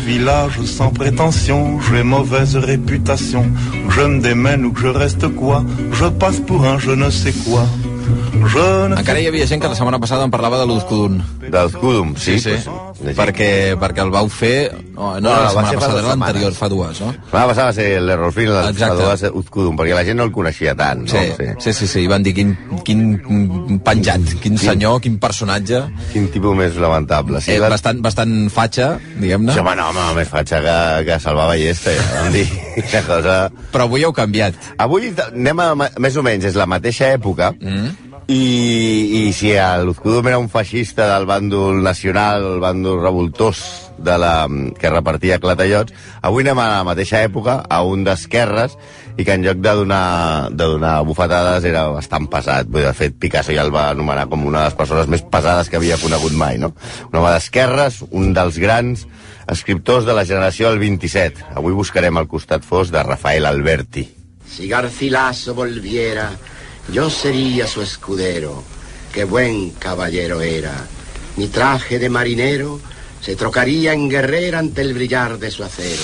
village sans prétention, j'ai mauvaise réputation. Je me démène ou que je reste quoi, je passe pour un je ne sais quoi. Je ne Encara hi havia gent que la setmana passada em parlava de l'Uzcudun. Del Cudum, sí. Sí, sí. Perquè, perquè el vau fer... No, no, No, la va setmana fa passada, dues era l'anterior, fa dues, no? Va passar va ser l'error final del Exacte. Exacte. Uzcudum, perquè la gent no el coneixia tant, no? Sí, sí, sí, sí, i van dir quin, quin penjat, quin senyor, quin personatge, Quin tipus més lamentable. Sí, eh, la... bastant, bastant fatxa, diguem-ne, Sí, home, no, home, més fatxa que, que salvar ballesta, ja vam dir. Una cosa... però avui heu canviat. Avui anem a, més o menys, és la mateixa època, mm. I, i si l'Uzcudum era un feixista del bàndol nacional, el bàndol revoltós de la, que repartia clatallots, avui anem a la mateixa època, a un d'esquerres, i que en lloc de donar, de donar bufetades era bastant pesat. Vull de fet, Picasso ja el va anomenar com una de les persones més pesades que havia conegut mai, no? Un home d'esquerres, un dels grans escriptors de la generació del 27. Avui buscarem el costat fos de Rafael Alberti. Si Garcilaso volviera, yo sería su escudero. Qué buen caballero era. Mi traje de marinero se trocaría en guerrera ante el brillar de su acero.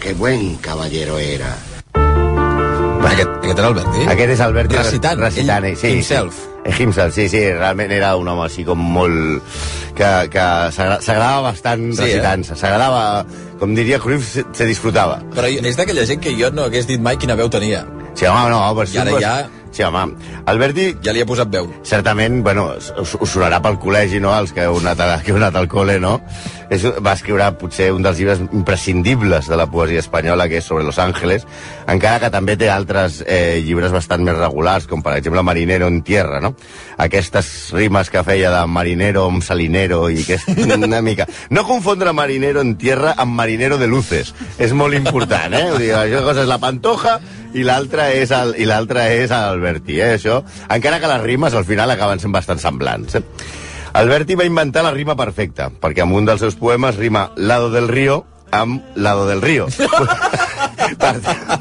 Qué buen caballero era. Aquest, aquest era Alberti? Aquest és Alberti Recitant, recitant ell sí, himself. Sí. Himself, sí, sí, realment era un home així com molt... que, que s'agra- s'agradava bastant Sí, recitant-se. S'agradava, com diria Cruyff, se, se disfrutava. Però és d'aquella gent que jo no hagués dit mai quina veu tenia. Sí, home, no, per I ara ja- Sí, home, Alberti, Ja li he posat veu. certament, bueno, us, us sonarà pel col·legi, no?, els que heu anat, a, que heu anat al col·le, no? És, va escriure potser un dels llibres imprescindibles de la poesia espanyola, que és sobre Los Ángeles, encara que també té altres eh, llibres bastant més regulars, com per exemple Marinero en tierra, no? Aquestes rimes que feia de marinero amb salinero i que és una mica... No confondre marinero en tierra amb marinero de luces. És molt important, eh? Dir, això cosa és la pantoja i l'altra és el, i l'altra és Alberti, eh, això. Encara que les rimes al final acaben sent bastant semblants, eh? Alberti va inventar la rima perfecta, perquè en un dels seus poemes rima lado del río amb lado del río. per,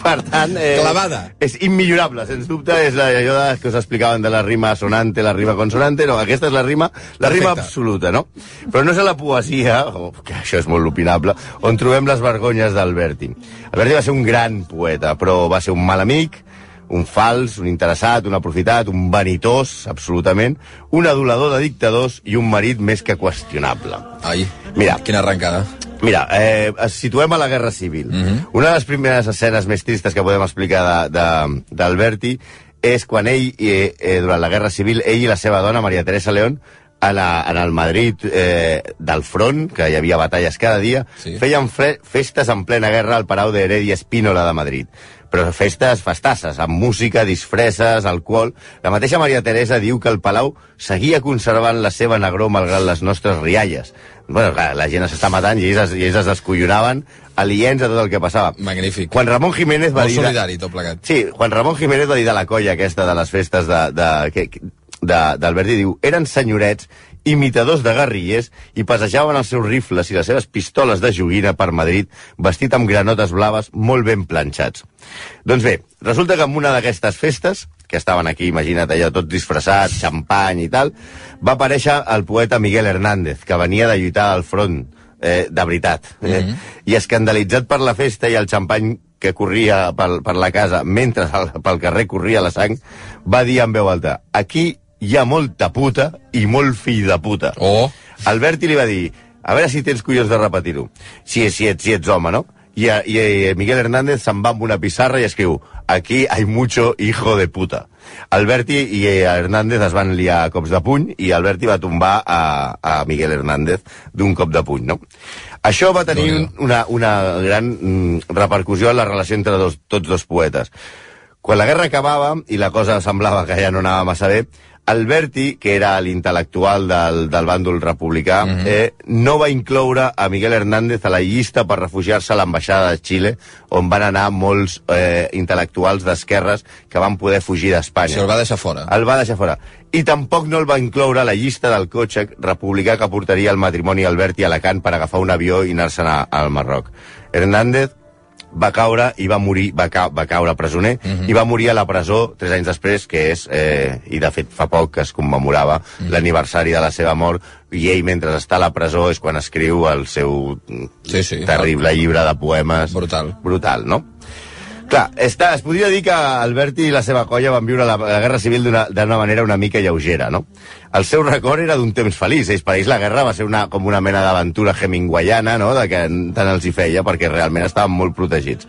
per tant... Eh, Clavada. És immillorable, sens dubte, és la, allò que us explicaven de la rima sonante, la rima consonante, no, aquesta és la rima, la rima absoluta, no? Però no és a la poesia, oh, que això és molt opinable, on trobem les vergonyes d'Alberti. Alberti va ser un gran poeta, però va ser un mal amic, un fals, un interessat, un aprofitat, un vanitós, absolutament, un adulador de dictadors i un marit més que qüestionable. Ai, Mira. quina arrencada. Mira, eh, es situem a la Guerra Civil. Mhm. Mm -hmm. Una de les primeres escenes més tristes que podem explicar de- de- d'Alberti és quan ell, eh, eh, durant la Guerra Civil, ell i la seva dona, Maria Teresa León, en, a, en el Madrid eh, del front, que hi havia batalles cada dia, Sí. feien festes en plena guerra al Palau d'Heredia Espínola de Madrid. Però festes festasses, amb música, disfresses, alcohol... La mateixa Maria Teresa diu que el Palau seguia conservant la seva negró malgrat les nostres rialles. Bueno, clar, la gent s'està matant i ells, es- i ells es descollonaven aliens a tot el que passava. Magnífic. Quan Ramon Jiménez va Molt dir... de- solidari, tot plegat. Sí, Juan Ramon Jiménez va dir de la colla aquesta de les festes de, de, de, d'Alberti, diu, eren senyorets imitadors de guerrillers i passejaven els seus rifles i les seves pistoles de joguina per Madrid vestit amb granotes blaves molt ben planxats. Doncs bé, resulta que en una d'aquestes festes, que estaven aquí, imagina't allò, tot disfressat, xampany i tal, va aparèixer el poeta Miguel Hernández, que venia de lluitar al front, eh, de veritat. Eh? I escandalitzat per la festa i el xampany que corria per, per la casa mentre al, pel carrer corria la sang, va dir en veu alta, aquí hi ha molta puta i molt fill de puta. Oh. Alberti li va dir, a veure si tens collons de repetir-ho. Si, si, ets, si ets home, no? I, i, i Miguel Hernández se'n va amb una pissarra i escriu aquí hay mucho hijo de puta. Alberti i Hernández es van liar a cops de puny i Alberti va tombar a, a Miguel Hernández d'un cop de puny, no? Això va tenir un, una, una gran mm, repercussió en la relació entre dos, tots dos poetes. Quan la guerra acabava i la cosa semblava que ja no anava massa bé, Alberti, que era l'intel·lectual del, del bàndol republicà, mm -hmm. eh, no va incloure a Miguel Hernández a la llista per refugiar-se a l'ambaixada de Xile, on van anar molts eh, intel·lectuals d'esquerres que van poder fugir d'Espanya. Si el va deixar fora. El va deixar fora. I tampoc no el va incloure a la llista del cotxe republicà que portaria el matrimoni Alberti a Alacant per agafar un avió i anar-se'n al Marroc. Hernández va caure i va morir, va, ca va caure presoner uh -huh. i va morir a la presó tres anys després, que és, eh, i de fet fa poc que es commemorava uh -huh. l'aniversari de la seva mort, i ell mentre està a la presó és quan escriu el seu Sí, sí. terrible llibre de poemes. Brutal. Brutal, no? Clar, està, es podria dir que Alberti i la seva colla van viure la, la Guerra Civil d'una manera una mica lleugera, no? El seu record era d'un temps feliç. Ells, per ells la guerra va ser una, com una mena d'aventura hemingwayana, no?, de que tant els hi feia, perquè realment estaven molt protegits.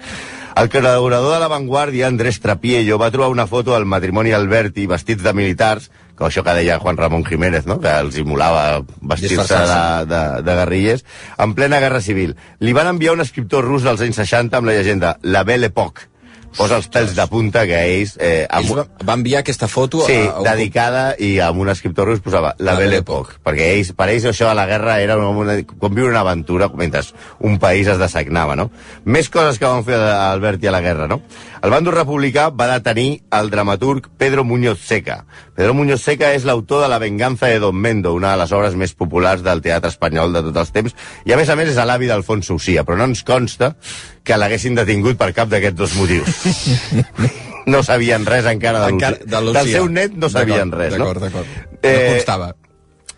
El col·laborador de La Vanguardia, Andrés Trapiello, va trobar una foto del matrimoni Alberti vestits de militars, que això que deia Juan Ramon Jiménez, no? que els simulava vestir-se de, de, de guerrillers, en plena guerra civil. Li van enviar un escriptor rus dels anys 60 amb la llegenda La Belle Époque. Posa els pèls de punta que ells... Eh, amb, Ells va, va enviar aquesta foto Sí, a, a un... dedicada i amb un escriptor rus posava La La Belle Époque, perquè ells, per ells això de la guerra era una, una, com viure una aventura mentre un país es dessagnava, no? Més coses que van fer a Alberti a la guerra, no? El bàndol republicà va detenir el dramaturg Pedro Muñoz Seca. Pedro Muñoz Seca és l'autor de La venganza de Don Mendo, una de les obres més populars del teatre espanyol de tots els temps, i a més a més és l'avi d'Alfonso Ucia, però no ens consta que l'haguessin detingut per cap d'aquests dos motius. no sabien res encara de Lucia. de Lucía. Del seu net no sabien res, no? D'acord, d'acord. Eh, no constava.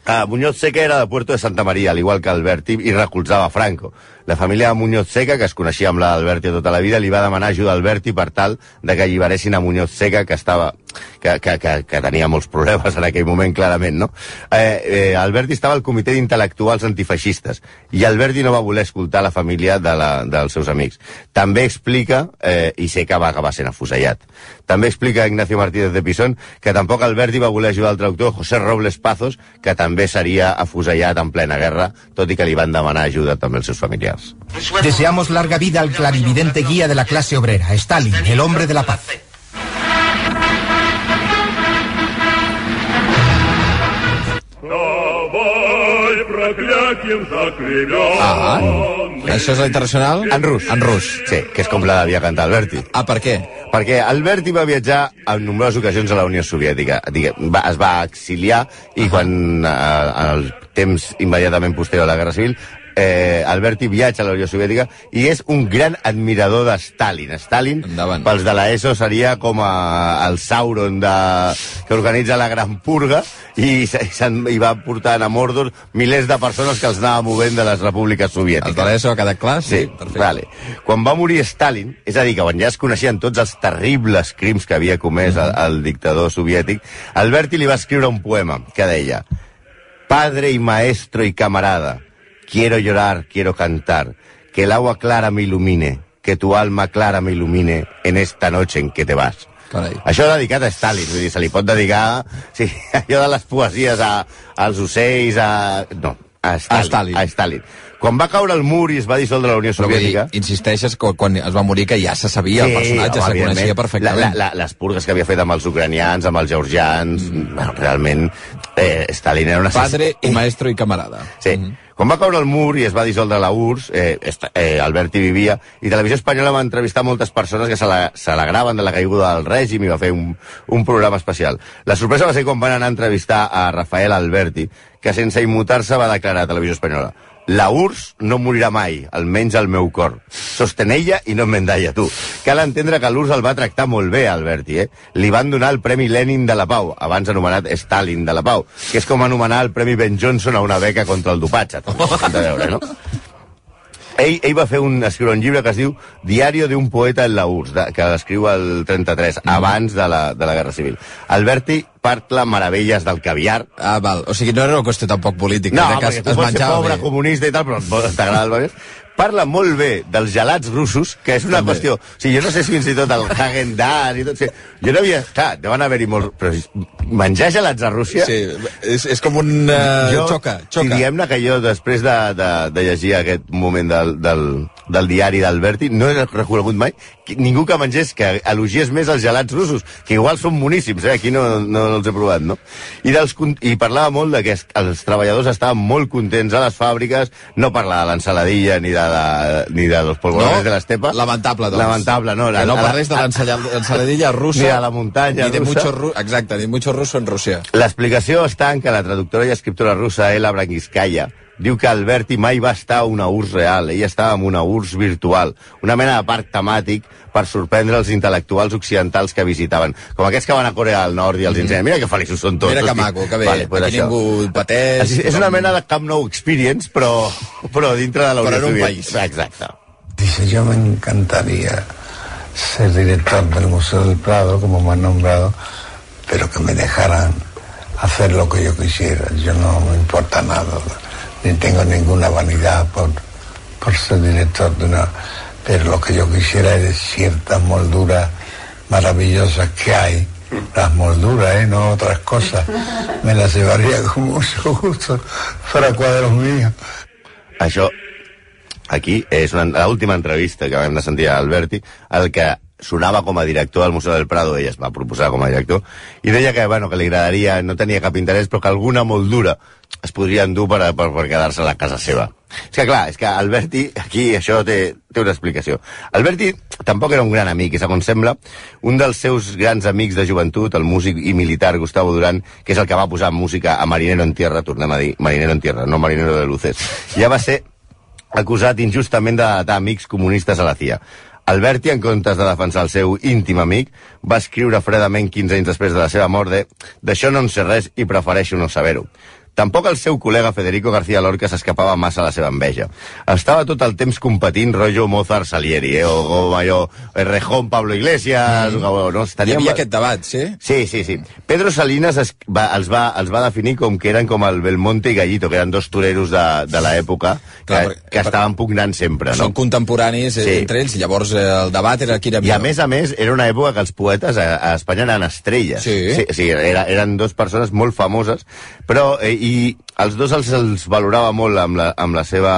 Ah, Muñoz Seca era de Puerto de Santa Maria, al igual que Alberti, i recolzava Franco. La família de Muñoz Seca, que es coneixia amb la d'Alberti tota la vida, li va demanar ajuda a Alberti per tal de que alliberessin a Muñoz Seca, que estava que, que, que, que tenia molts problemes en aquell moment, clarament, no? Eh, eh, Alberti estava al comitè d'intel·lectuals antifeixistes i Alberti no va voler escoltar la família de la, dels seus amics. També explica, eh, i sé que va acabar sent afusellat, també explica Ignacio Martínez de Pisón que tampoc Alberti va voler ajudar el traductor José Robles Pazos, que també seria afusellat en plena guerra, tot i que li van demanar ajuda també els seus familiars gracias. Deseamos larga vida al clarividente guía de la clase obrera, Stalin, el hombre de la paz. Ah, això és la internacional? En rus. En rus. Sí, que és com la devia cantar Alberti. Ah, per què? Perquè Alberti va viatjar en nombroses ocasions a la Unió Soviètica. Digue, va, es va exiliar i quan eh, en el temps immediatament posterior a la Guerra Civil eh, Alberti viatja a la Unió Soviètica i és un gran admirador de Stalin. Stalin, Endavant. pels de l'ESO, seria com a, el Sauron de, que organitza la Gran Purga i, i, i va portant a Mordor milers de persones que els anava movent de les repúbliques soviètiques. El de l'ESO ha quedat clar? Sí, perfecte. vale. Quan va morir Stalin, és a dir, que quan ja es coneixien tots els terribles crims que havia comès el, el dictador soviètic, Alberti li va escriure un poema que deia Padre y maestro y camarada, quiero llorar, quiero cantar, que el agua clara me ilumine, que tu alma clara me ilumine en esta noche en que te vas. Carai. Això dedicat a Stalin, vull dir, se li pot dedicar... Sí, allò de les poesies a, als ocells, a... No, a Stalin. A Stalin. A Stalin. Quan va caure el mur i es va dissoldre la Unió vull dir, Soviètica... insisteixes que quan es va morir que ja se sabia, el personatge home, se coneixia perfectament. La, la, les purgues que havia fet amb els ucranians, amb els georgians... Mm. Bueno, realment, eh, Stalin era una... Padre i maestro i camarada. Sí. Quan va caure el mur i es va dissoldre la URSS, eh, eh, Alberti vivia, i Televisió Espanyola va entrevistar moltes persones que s'alegraven de la caiguda del règim i va fer un, un programa especial. La sorpresa va ser quan van anar a entrevistar a Rafael Alberti, que sense immutar-se va declarar a Televisió Espanyola la URSS no morirà mai, almenys al meu cor. Sostenella i no m'endalla tu. Cal entendre que l'URSS el va tractar molt bé, Alberti, eh? Li van donar el Premi Lenin de la Pau, abans anomenat Stalin de la Pau, que és com anomenar el Premi Ben Johnson a una beca contra el dopatge. Veure, no? Ell, ell va fer un, escriure un llibre que es diu Diario de un poeta en la URSS, de, que escriu el 33, mm. abans de la, de la Guerra Civil. Alberti parla meravelles del caviar, Ah, val. O sigui, no era una qüestió tampoc política. no, era que perquè es, tu es pots ser pobre, bé. comunista i tal, però t'agrada el Bagués. Parla molt bé dels gelats russos, que és una També. qüestió... O sigui, jo no sé si fins i tot el Hagen-Dazs i tot... O sigui, jo no havia... Clar, deuen haver-hi molts... Però menjar gelats a Rússia... Sí, és, és com un... Uh, xoca, Si xoca. diguem-ne que jo, després de, de, de llegir aquest moment del, del, del diari d'Alberti, no he reconegut mai que ningú que mengés, que elogiés més els gelats russos, que igual són boníssims, eh? aquí no, no els he provat, no? I, dels, I parlava molt de que es- els treballadors estaven molt contents a les fàbriques, no parla de l'ensaladilla ni de, la, ni de los polvorones No? de l'estepa. Lamentable, doncs. Lamentable, no. Que no la- parles de l'ensaladilla russa. Ni de la muntanya Ni de russa. mucho ru Exacte, ni mucho russo en Rússia. L'explicació està en que la traductora i escriptora russa Ela Brangiskaya diu que Alberti mai va estar a una URSS real, ell estava en una URSS virtual, una mena de parc temàtic per sorprendre els intel·lectuals occidentals que visitaven. Com aquests que van a Corea del Nord i els ensenyen, mira que feliços són tots. Mira que hosti." maco, que bé. Vale, pues Aquí això. ningú pateix. És, és una mena de Camp Nou Experience, però, però dintre de la Però en Unió Soviètica. país. Exacte. Dice, yo me encantaría ser director del Museo del Prado, como me han nombrado, pero que me dejaran hacer lo que yo quisiera. Yo no me importa nada, ni tengo ninguna vanidad por, por ser director de una... Pero lo que yo quisiera es ciertas molduras maravillosas que hay. Las molduras, ¿eh? no otras cosas. Me las llevaría con mucho gusto para cuadros míos. Això, aquí, és l'última entrevista que vam de sentir a Alberti, el que sonava com a director del Museu del Prado, ell es va proposar com a director, i deia que, bueno, que li agradaria, no tenia cap interès, però que alguna moldura es podria endur per, per, per quedar-se a la casa seva. És que, clar, és que Alberti, aquí això té, té una explicació. Alberti tampoc era un gran amic, i segons sembla, un dels seus grans amics de joventut, el músic i militar Gustavo Durán, que és el que va posar música a Marinero en Tierra, tornem a dir Marinero en Tierra, no Marinero de Luces, ja va ser acusat injustament de amics comunistes a la CIA. Alberti, en comptes de defensar el seu íntim amic, va escriure fredament 15 anys després de la seva mort de «D'això no en sé res i prefereixo no saber-ho». Tampoc el seu col·lega Federico García Lorca s'escapava massa a la seva enveja. Estava tot el temps competint rotllo Mozart Salieri, eh? o, o allò, Rejón Pablo Iglesias, mm. o, no? Hi Tenien- havia aquest debat, sí? Sí, sí, sí. Pedro Salinas es, va, els, va, els va definir com que eren com el Belmonte i Gallito, que eren dos toreros de, de l'època que, Clar, perquè- que estaven pugnant sempre, no? Són contemporanis eh, Sí. entre ells, i llavors eh, el debat era qui era I a més a més, era una època que els poetes a, a Espanya eren estrelles. Sí. sí, sí era, eren dos persones molt famoses, però eh, i els dos els, els valorava molt amb la, amb la seva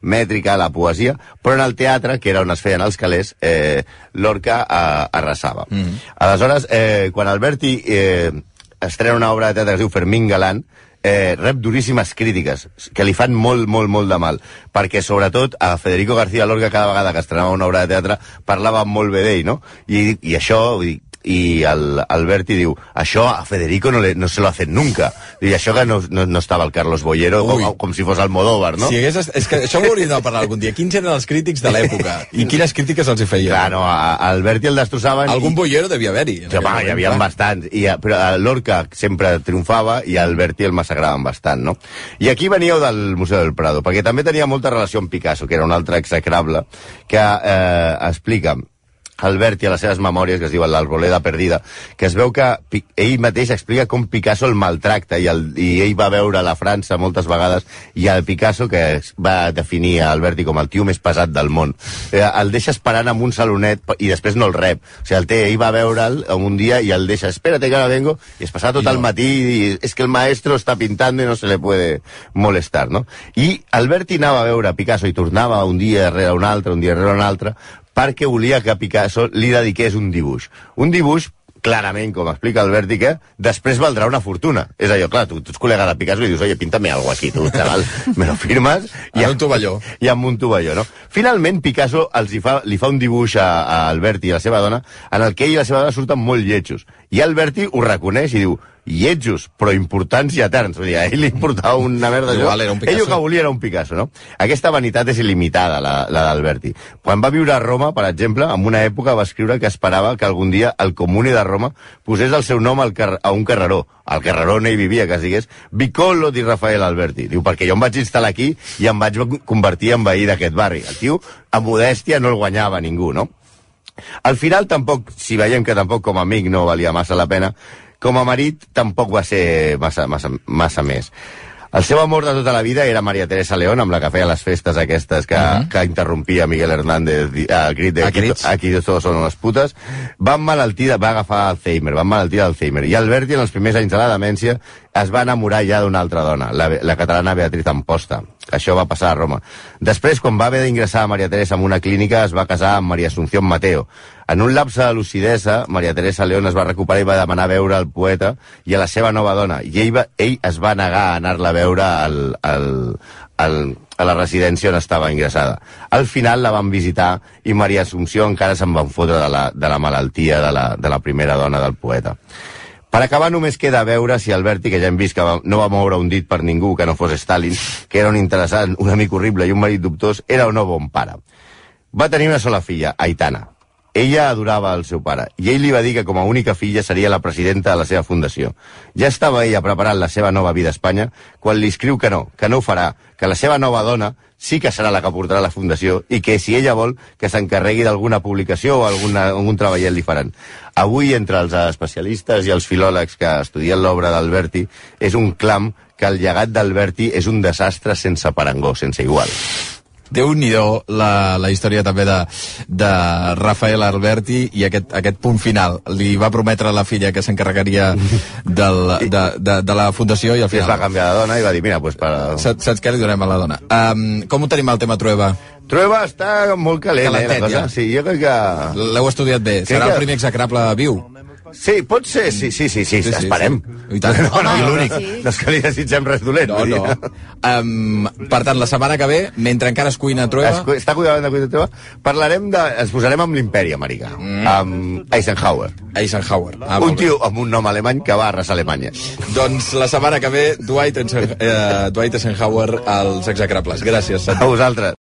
mètrica, la poesia, però en el teatre, que era on es feien els calés, eh, Lorca eh, arrasava. Mm. Aleshores, eh, quan Alberti eh, estrena una obra de teatre que es diu Fermín Galán, eh, rep duríssimes crítiques, que li fan molt, molt, molt de mal, perquè sobretot a Federico García Lorca cada vegada que estrenava una obra de teatre parlava molt bé d'ell, no? I, i això, vull dir, i el Alberti diu això a Federico no, le, no se lo hacen nunca i això que no, no, no estava el Carlos Bollero com, com si fos Almodóvar, no? Si hagués, és que això ho hauríem de parlar algun dia. Quins eren els crítics de l'època? I quines crítiques els hi feien? Clar, no, a, a Alberti el destrossaven Algun i, bollero devia haver-hi. aquell hi havia bastants, i, eh, però a Lorca sempre triomfava i a Alberti el massacraven bastant, no? I aquí veníeu del Museu del Prado, perquè també tenia molta relació amb Picasso, que era un altre execrable, que eh, explica Alberti a les seves memòries, que es diuen l'Arboleda Perdida, que es veu que ell mateix explica com Picasso el maltracta i, el, i ell va veure la França moltes vegades i el Picasso, que es va definir a Alberti com el tio més pesat del món, eh, el deixa esperant amb un salonet i després no el rep. O sigui, el té, ell va veure'l un dia i el deixa, espérate que ara vengo, i es passa tot el matí i és que el maestro està pintando i no se le puede molestar, no? I Alberti anava a veure Picasso i tornava un dia rere un altre, un dia rere un altre, perquè volia que Picasso li dediqués un dibuix. Un dibuix clarament, com explica Alberti, que després valdrà una fortuna. És allò, clar, tu, tu ets col·lega de Picasso i dius, oye, píntame algo aquí, tu, chaval, me lo firmes... En un tovalló. I amb un tovalló, no? Finalment, Picasso els hi fa, li fa un dibuix a, a Alberti i a la seva dona en el que ell i la seva dona surten molt lletjos. I Alberti ho reconeix i diu, lletjos, però importants i eterns. Vull dir, a ell li importava una merda. allò. Igual era un Picasso. Ell el que volia era un Picasso, no? Aquesta vanitat és il·limitada, la, la d'Alberti. Quan va viure a Roma, per exemple, en una època va escriure que esperava que algun dia el comune de Roma posés el seu nom al car a un carreró. Al carreró on ell vivia, que es digués Vicolo di Rafael Alberti. Diu, perquè jo em vaig instal·lar aquí i em vaig convertir en veí d'aquest barri. El tio, a modèstia, no el guanyava ningú, no? Al final tampoc, si veiem que tampoc com a amic no valia massa la pena, com a marit tampoc va ser massa, massa, massa més. El seu amor de tota la vida era Maria Teresa León, amb la que feia les festes aquestes que, uh -huh. que interrompia Miguel Hernández al crit de A aquí, aquí todos són unes putes. Va emmalaltir, va agafar Alzheimer, va emmalaltir d'Alzheimer. I Alberti, en els primers anys de la demència, es va enamorar ja d'una altra dona, la, la catalana Beatriz Amposta. Això va passar a Roma. Després, quan va haver d'ingressar a Maria Teresa en una clínica, es va casar amb Maria Asunción Mateo. En un lapse de lucidesa, Maria Teresa León es va recuperar i va demanar veure el poeta i a la seva nova dona. I ell, va, ell es va negar a anar-la a veure al, al, al, a la residència on estava ingressada. Al final la van visitar i Maria Assumpció encara se'n van fotre de la, de la malaltia de la, de la primera dona del poeta. Per acabar, només queda veure si Alberti, que ja hem vist que va, no va moure un dit per ningú que no fos Stalin, que era un interessant, un amic horrible i un marit dubtós, era o no bon pare. Va tenir una sola filla, Aitana. Ella adorava el seu pare, i ell li va dir que com a única filla seria la presidenta de la seva fundació. Ja estava ella preparant la seva nova vida a Espanya quan li escriu que no, que no ho farà, que la seva nova dona sí que serà la que portarà la fundació i que si ella vol que s'encarregui d'alguna publicació o alguna, algun treballet faran. Avui, entre els especialistes i els filòlegs que estudien l'obra d'Alberti, és un clam que el llegat d'Alberti és un desastre sense parangó, sense igual déu nhi la, la història també de, de Rafael Alberti i aquest, aquest punt final. Li va prometre a la filla que s'encarregaria del, de, de, de la fundació i al I es va final... canviar de dona i va dir, mira, pues para... Saps, saps què li donem a la dona? Um, com ho tenim el tema Trueba? Trueba està molt calent, eh, Calentet, la cosa. ja. Sí, jo crec que... L'heu estudiat bé. Crec Serà que- el primer execrable viu. Sí, pot ser, sí, sí, sí, sí, Sí, sí, esperem. sí. I tant. No, no, l'únic, sí. no és que li desitgem res dolent. No, no. Um, per tant, la setmana que ve, mentre encara es cuina Es, Trueba, cu- està cuidant de cuidar teva. Parlarem de... Ens posarem amb l'imperi americà, mm. amb Eisenhower. Eisenhower. Ah, un tio amb un nom alemany que va arrasar Alemanya. Doncs la setmana que ve, Dwight, Eisenhower, eh, Dwight Eisenhower als execrables. Gràcies. A vosaltres.